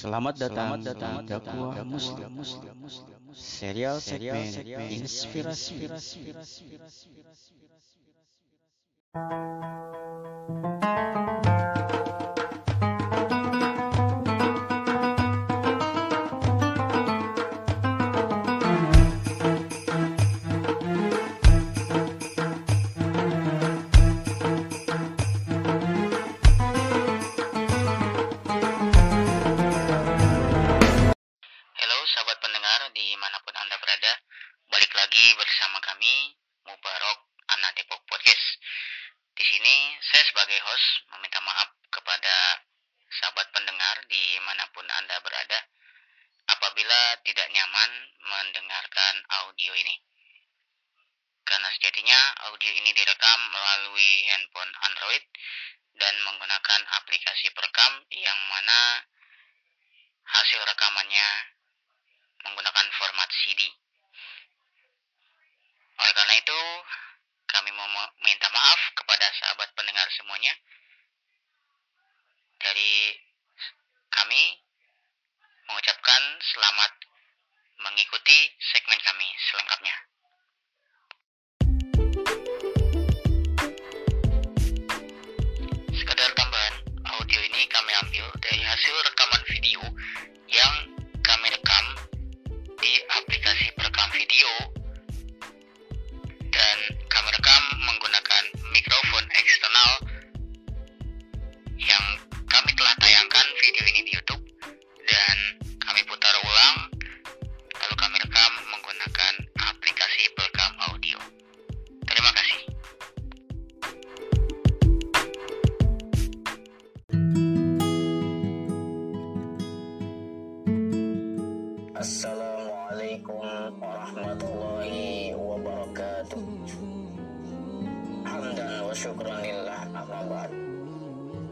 Selamat datang, Selamat datang di dakwah Muslim. Serial segmen inspirasi. Sahabat pendengar di mana pun Anda berada Balik lagi bersama kami Mubarok Anak Depok Podcast. Di sini saya sebagai host meminta maaf kepada sahabat pendengar di mana pun Anda berada Apabila tidak nyaman mendengarkan audio ini. Karena sejatinya audio ini direkam melalui handphone Android Dan menggunakan aplikasi perekam yang mana hasil rekamannya menggunakan format CD. Oleh karena itu, kami mau minta maaf kepada sahabat pendengar semuanya. Dari kami mengucapkan selamat mengikuti segmen kami selengkapnya.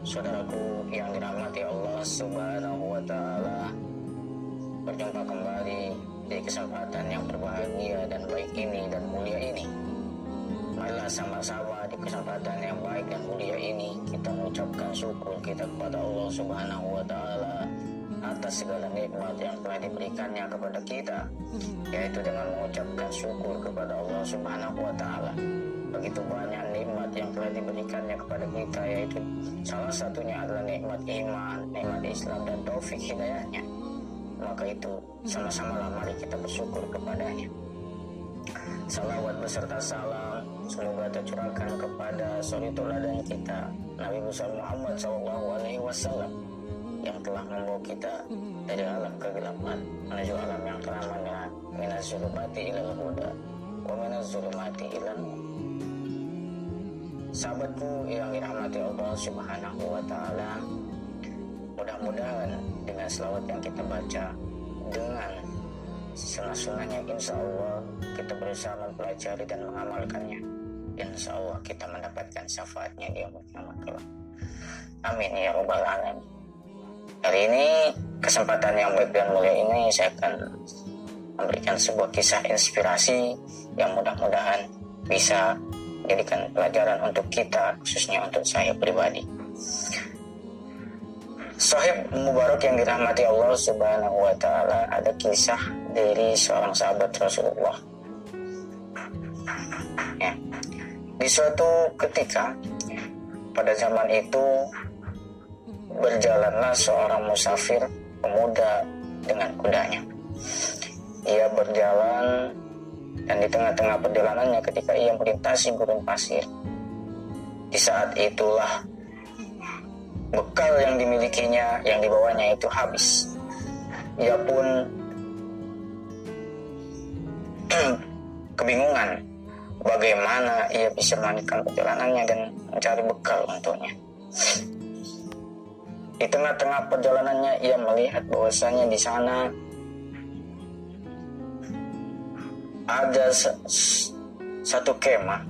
Saudaraku yang dirahmati Allah subhanahu wa ta'ala Berjumpa kembali di kesempatan yang berbahagia dan baik ini dan mulia ini Marilah sama-sama di kesempatan yang baik dan mulia ini Kita mengucapkan syukur kita kepada Allah subhanahu wa ta'ala atas segala nikmat yang telah diberikannya kepada kita yaitu dengan mengucapkan syukur kepada Allah Subhanahu wa taala. Begitu banyak nikmat yang telah diberikannya kepada kita yaitu salah satunya adalah nikmat iman, nikmat Islam dan taufik hidayahnya. Maka itu sama-sama mari kita bersyukur kepadanya. Salawat beserta salam semoga tercurahkan kepada suri teladan kita Nabi besar Muhammad Shallallahu Alaihi Wasallam yang telah membawa kita dari alam kegelapan menuju alam yang terang minas zulumati ilal huda wa minas zulumati ilal. Sahabatku yang dirahmati Allah Subhanahu wa taala, mudah-mudahan dengan selawat yang kita baca dengan sunnah-sunnahnya insya Allah kita berusaha mempelajari dan mengamalkannya insya Allah kita mendapatkan syafaatnya di kelak. Amin ya rabbal alamin. Hari ini kesempatan yang baik dan mulia ini saya akan memberikan sebuah kisah inspirasi yang mudah-mudahan bisa menjadikan pelajaran untuk kita khususnya untuk saya pribadi. Sahib Mubarak yang dirahmati Allah Subhanahu wa taala ada kisah dari seorang sahabat Rasulullah. Ya. Di suatu ketika pada zaman itu berjalanlah seorang musafir pemuda dengan kudanya. Ia berjalan dan di tengah-tengah perjalanannya ketika ia melintasi gurun pasir. Di saat itulah bekal yang dimilikinya, yang dibawanya itu habis. Ia pun kebingungan bagaimana ia bisa melanjutkan perjalanannya dan mencari bekal untuknya. Di tengah-tengah perjalanannya ia melihat bahwasanya di sana ada satu kemah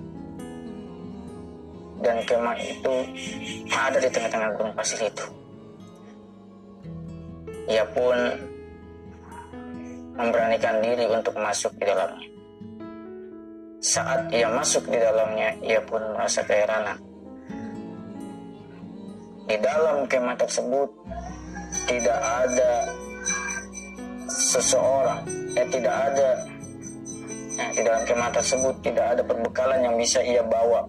dan kemah itu ada di tengah-tengah gunung pasir itu. Ia pun memberanikan diri untuk masuk di dalamnya. Saat ia masuk di dalamnya, ia pun merasa keheranan. Di dalam kemah tersebut tidak ada seseorang ya tidak ada ya, di dalam kemah tersebut tidak ada perbekalan yang bisa ia bawa.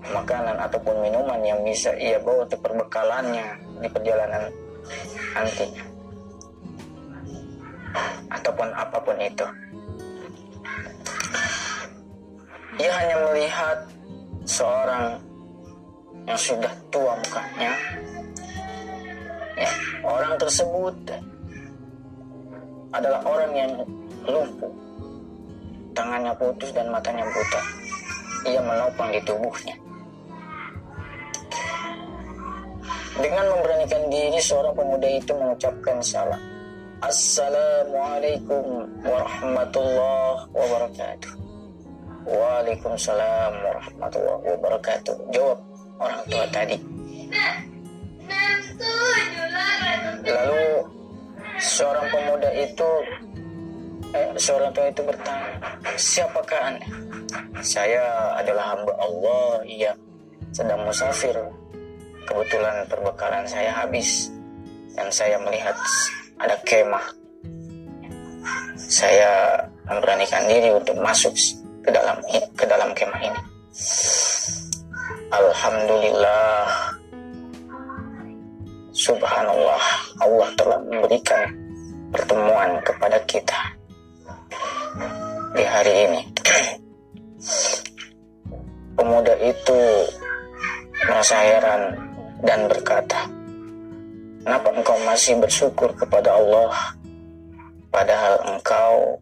Makanan ataupun minuman yang bisa ia bawa untuk perbekalannya di perjalanan nantinya ataupun apa pun itu. Ia hanya melihat seorang yang sudah tua mukanya. Ya, orang tersebut adalah orang yang lumpuh tangannya putus dan matanya buta. Ia menopang di tubuhnya. Dengan memberanikan diri seorang pemuda itu mengucapkan salam. Assalamualaikum warahmatullahi wabarakatuh. Waalaikumsalam warahmatullahi wabarakatuh. Jawab orang tua tadi. Lalu seorang pemuda itu eh, seorang tua itu bertanya Siapakah anda? Saya adalah hamba Allah Ia sedang musafir Kebetulan perbekalan saya habis Dan saya melihat ada kemah Saya memberanikan diri untuk masuk ke dalam ke dalam kemah ini. Alhamdulillah. Subhanallah, Allah telah memberikan pertemuan kepada kita di hari ini. Pemuda itu merasa heran dan berkata, Kenapa engkau masih bersyukur kepada Allah padahal engkau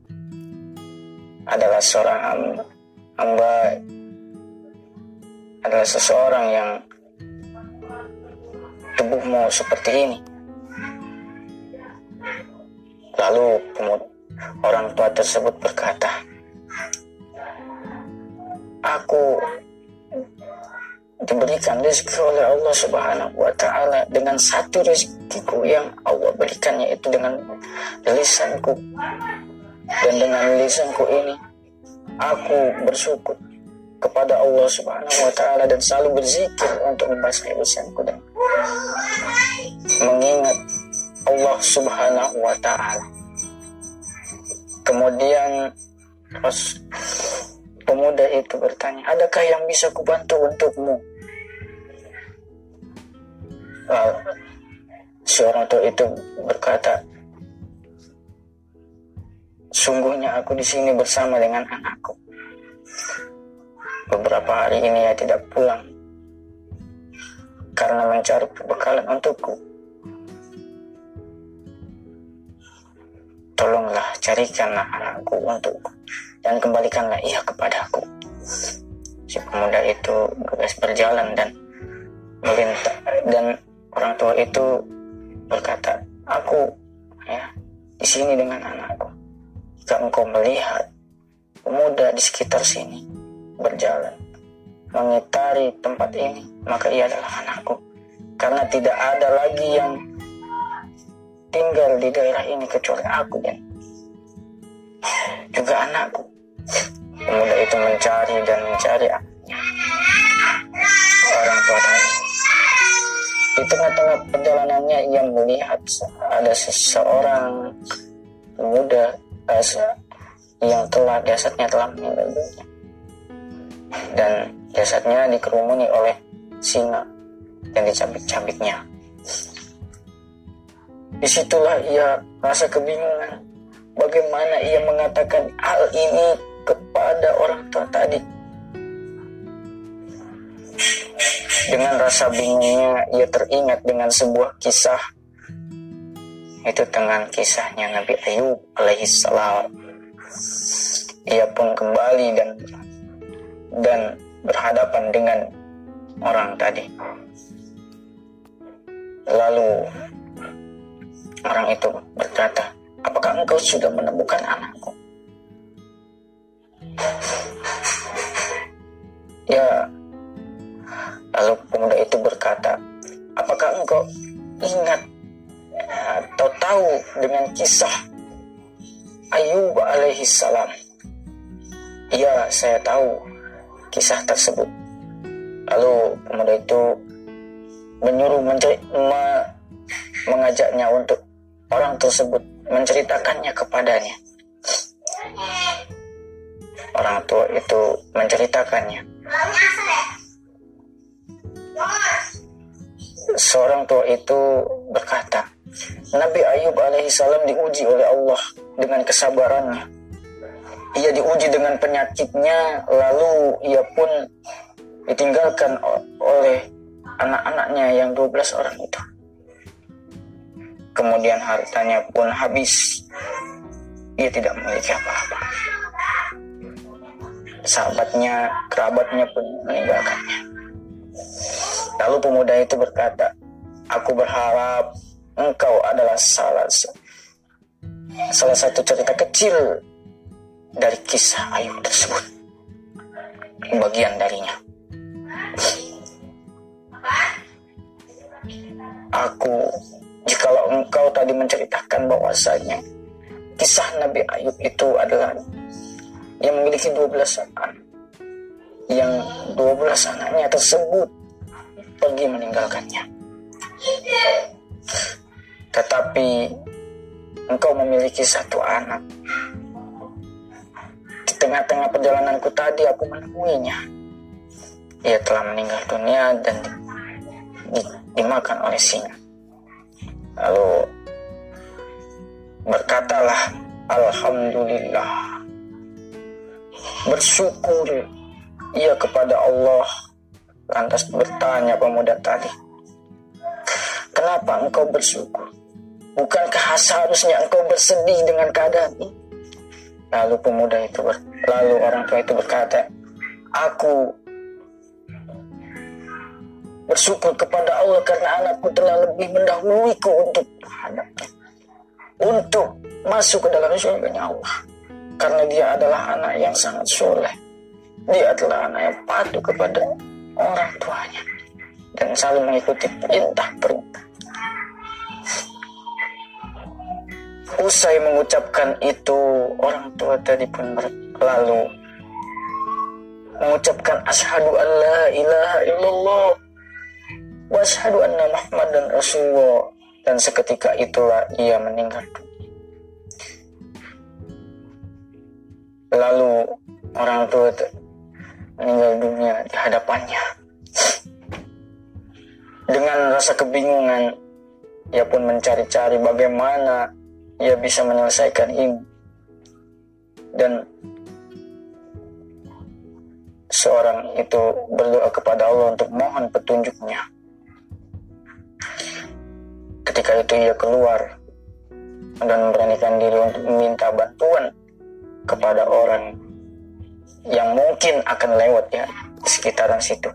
adalah seorang hamba, adalah seseorang yang tubuhmu seperti ini. Lalu orang tua tersebut berkata, Aku diberikan rezeki oleh Allah Subhanahu wa taala dengan satu rezekiku yang Allah berikan yaitu dengan lisanku dan dengan lisanku ini aku bersyukur kepada Allah Subhanahu wa taala dan selalu berzikir untuk membasahi lisanku dan mengingat Allah Subhanahu wa taala. Kemudian pas pemuda itu bertanya, "Adakah yang bisa kubantu untukmu?" Lalu, seorang tua itu berkata, Sungguhnya aku di sini bersama dengan anakku. Beberapa hari ini ia tidak pulang karena mencari perbekalan untukku. Carikanlah anakku untukku dan kembalikanlah ia kepadaku. Si pemuda itu bebas berjalan dan melintas dan orang tua itu berkata, aku ya di sini dengan anakku jika engkau melihat pemuda di sekitar sini berjalan mengitari tempat ini, maka ia adalah anakku. Karena tidak ada lagi yang tinggal di daerah ini kecuali aku dan juga anakku. Pemuda itu mencari dan mencari orang tua tadi. Di tengah-tengah perjalanannya ia melihat ada seseorang pemuda yang telah jasadnya telah meninggal dan jasadnya dikerumuni oleh singa dan dicabik-cabiknya. Di situlah ia rasa kebingungan bagaimana ia mengatakan hal ini kepada orang tua tadi. Dengan rasa bingungnya ia teringat dengan sebuah kisah itu dengan kisahnya Nabi Ayub alaihissalam. Ia pun kembali dan dan berhadapan dengan orang tadi. Lalu orang itu berkata, apakah engkau sudah menemukan anakku? Ya, lalu pemuda itu berkata, apakah engkau ingat atau tahu dengan kisah Ayub alaihi salam. Iya, saya tahu kisah tersebut. Lalu pemuda itu menyuruh mencari, me, mengajaknya untuk orang tersebut menceritakannya kepadanya. Orang tua itu menceritakannya. Seorang tua itu berkata, Nabi Ayub alaihissalam diuji oleh Allah dengan kesabarannya. Ia diuji dengan penyakitnya, lalu ia pun ditinggalkan oleh anak-anaknya yang 12 orang itu. Kemudian hartanya pun habis. Ia tidak memiliki apa-apa. Sahabatnya, kerabatnya pun meninggalkannya. Lalu pemuda itu berkata, Aku berharap engkau adalah salah salah satu cerita kecil dari kisah Ayub tersebut. Bagian darinya. Aku, jikalau engkau tadi menceritakan bahwasanya kisah Nabi Ayub itu adalah yang memiliki 12 anak. Yang 12 anaknya tersebut pergi meninggalkannya. Tetapi engkau memiliki satu anak. Di tengah-tengah perjalananku tadi aku menemuinya. Ia telah meninggal dunia dan di, di, dimakan oleh singa. Lalu berkatalah Alhamdulillah. Bersyukur ia kepada Allah. Lantas bertanya pemuda tadi. Kenapa engkau bersyukur? Bukankah seharusnya engkau bersedih dengan keadaan ini? Lalu pemuda itu ber, lalu orang tua itu berkata, Aku bersyukur kepada Allah karena anakku telah lebih mendahuluiku untuk. Untuk masuk ke dalam surga Allah. Karena dia adalah anak yang sangat soleh. Dia adalah anak yang patuh kepada orang tuanya. Dan selalu mengikuti perintah-perintah. Usai mengucapkan itu, orang tua tadi pun berlalu mengucapkan asyhadu an la ilaha illallah wa asyhadu anna muhammadan rasulullah dan seketika itulah ia meninggal lalu orang tua meninggal dunia di hadapannya dengan rasa kebingungan ia pun mencari-cari bagaimana ia bisa menyelesaikan ini. Dan seorang itu berdoa kepada Allah untuk mohon petunjuknya. Ketika itu ia keluar dan memberanikan diri untuk meminta bantuan kepada orang yang mungkin akan lewat ya di sekitaran situ.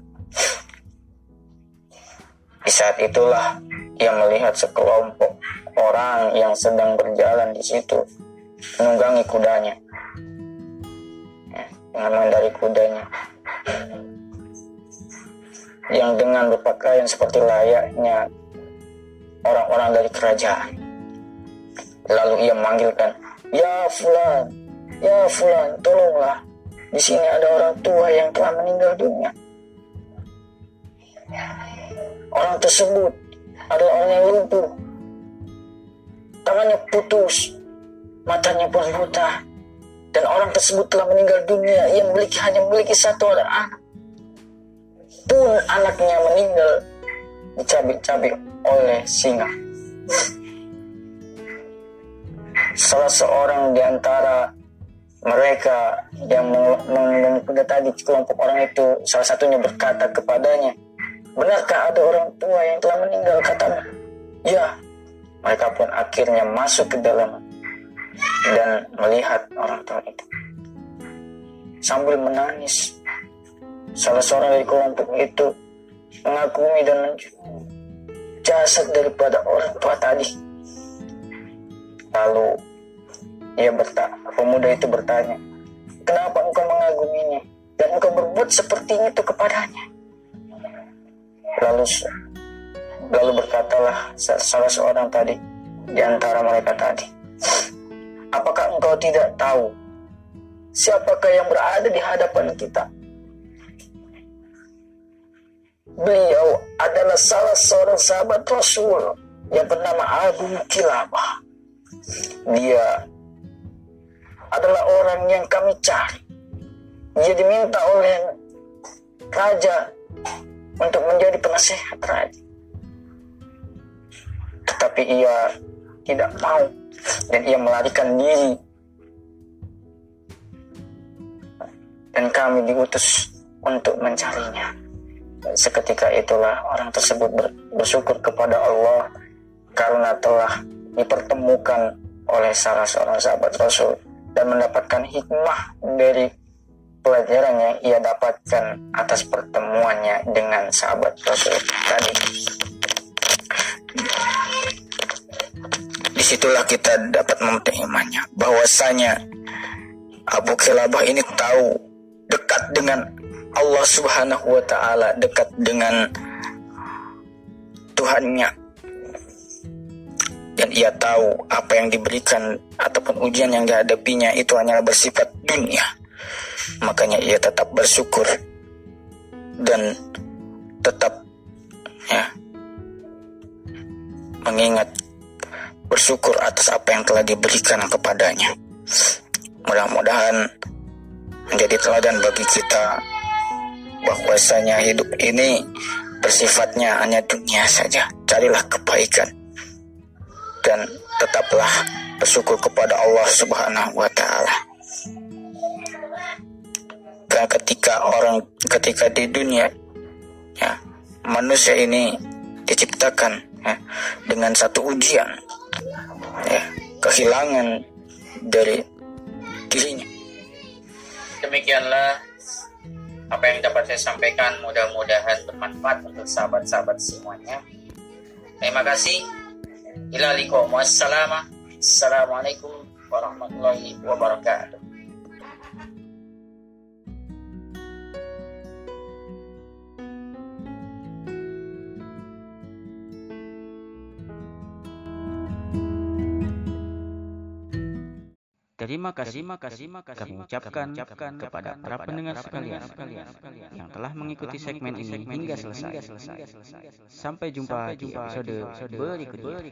Di saat itulah ia melihat sekelompok orang yang sedang berjalan di situ menunggangi kudanya ya, dengan mengendari kudanya yang dengan berpakaian seperti layaknya orang-orang dari kerajaan. Lalu ia memanggilkan ya fulan ya fulan tolonglah. Di sini ada orang tua yang telah meninggal dunia. Orang tersebut adalah orang yang lumpuh. Tangannya putus, matanya pun buta, dan orang tersebut telah meninggal dunia. Ia memiliki hanya memiliki satu anak. Pun anaknya meninggal dicabik-cabik oleh singa. Salah seorang di antara mereka yang tadi kelompok orang itu salah satunya berkata kepadanya, Benarkah ada orang tua yang telah meninggal? Katanya, ya, mereka pun akhirnya masuk ke dalam dan melihat orang tua itu. Sambil menangis, salah seorang dari kelompok itu mengagumi dan menjunjung jasad daripada orang tua tadi. Lalu ia bertanya, pemuda itu bertanya, kenapa engkau mengaguminya dan engkau berbuat seperti itu kepadanya? Lalu Lalu berkatalah salah seorang tadi di antara mereka tadi, Apakah engkau tidak tahu siapakah yang berada di hadapan kita? Beliau adalah salah seorang sahabat Rasul yang bernama Abu Kilabah. Dia adalah orang yang kami cari. Dia diminta oleh raja untuk menjadi penasehat raja. Tetapi ia tidak mau dan ia melarikan diri. Dan kami diutus untuk mencarinya. Seketika itulah orang tersebut bersyukur kepada Allah karena telah dipertemukan oleh salah seorang sahabat Rasul dan mendapatkan hikmah dari pelajaran yang ia dapatkan atas pertemuannya dengan sahabat Rasul tadi. Di situlah kita dapat memetik imannya bahwasanya Abu Kilabah ini tahu dekat dengan Allah Subhanahu wa taala, dekat dengan Tuhannya. Dan ia tahu apa yang diberikan ataupun ujian yang dihadapinya itu hanyalah bersifat dunia makanya ia tetap bersyukur dan tetap ya mengingat bersyukur atas apa yang telah diberikan kepadanya. Mudah-mudahan menjadi teladan bagi kita bahwasanya hidup ini bersifatnya hanya dunia saja. Carilah kebaikan. Dan tetaplah bersyukur kepada Allah Subhanahu wa taala. Ketika orang ketika di dunia ya manusia ini diciptakan ya, dengan satu ujian ya kehilangan dari dirinya. Demikianlah apa yang dapat saya sampaikan mudah-mudahan bermanfaat untuk sahabat-sahabat semuanya. Terima kasih. Ilalikum wassalamualaikum warahmatullahi wabarakatuh Terima kasih, terima kasih, kami ucapkan kepada para pendengar sekalian yang telah mengikuti segmen ini hingga selesai. Sampai jumpa di episode berikutnya.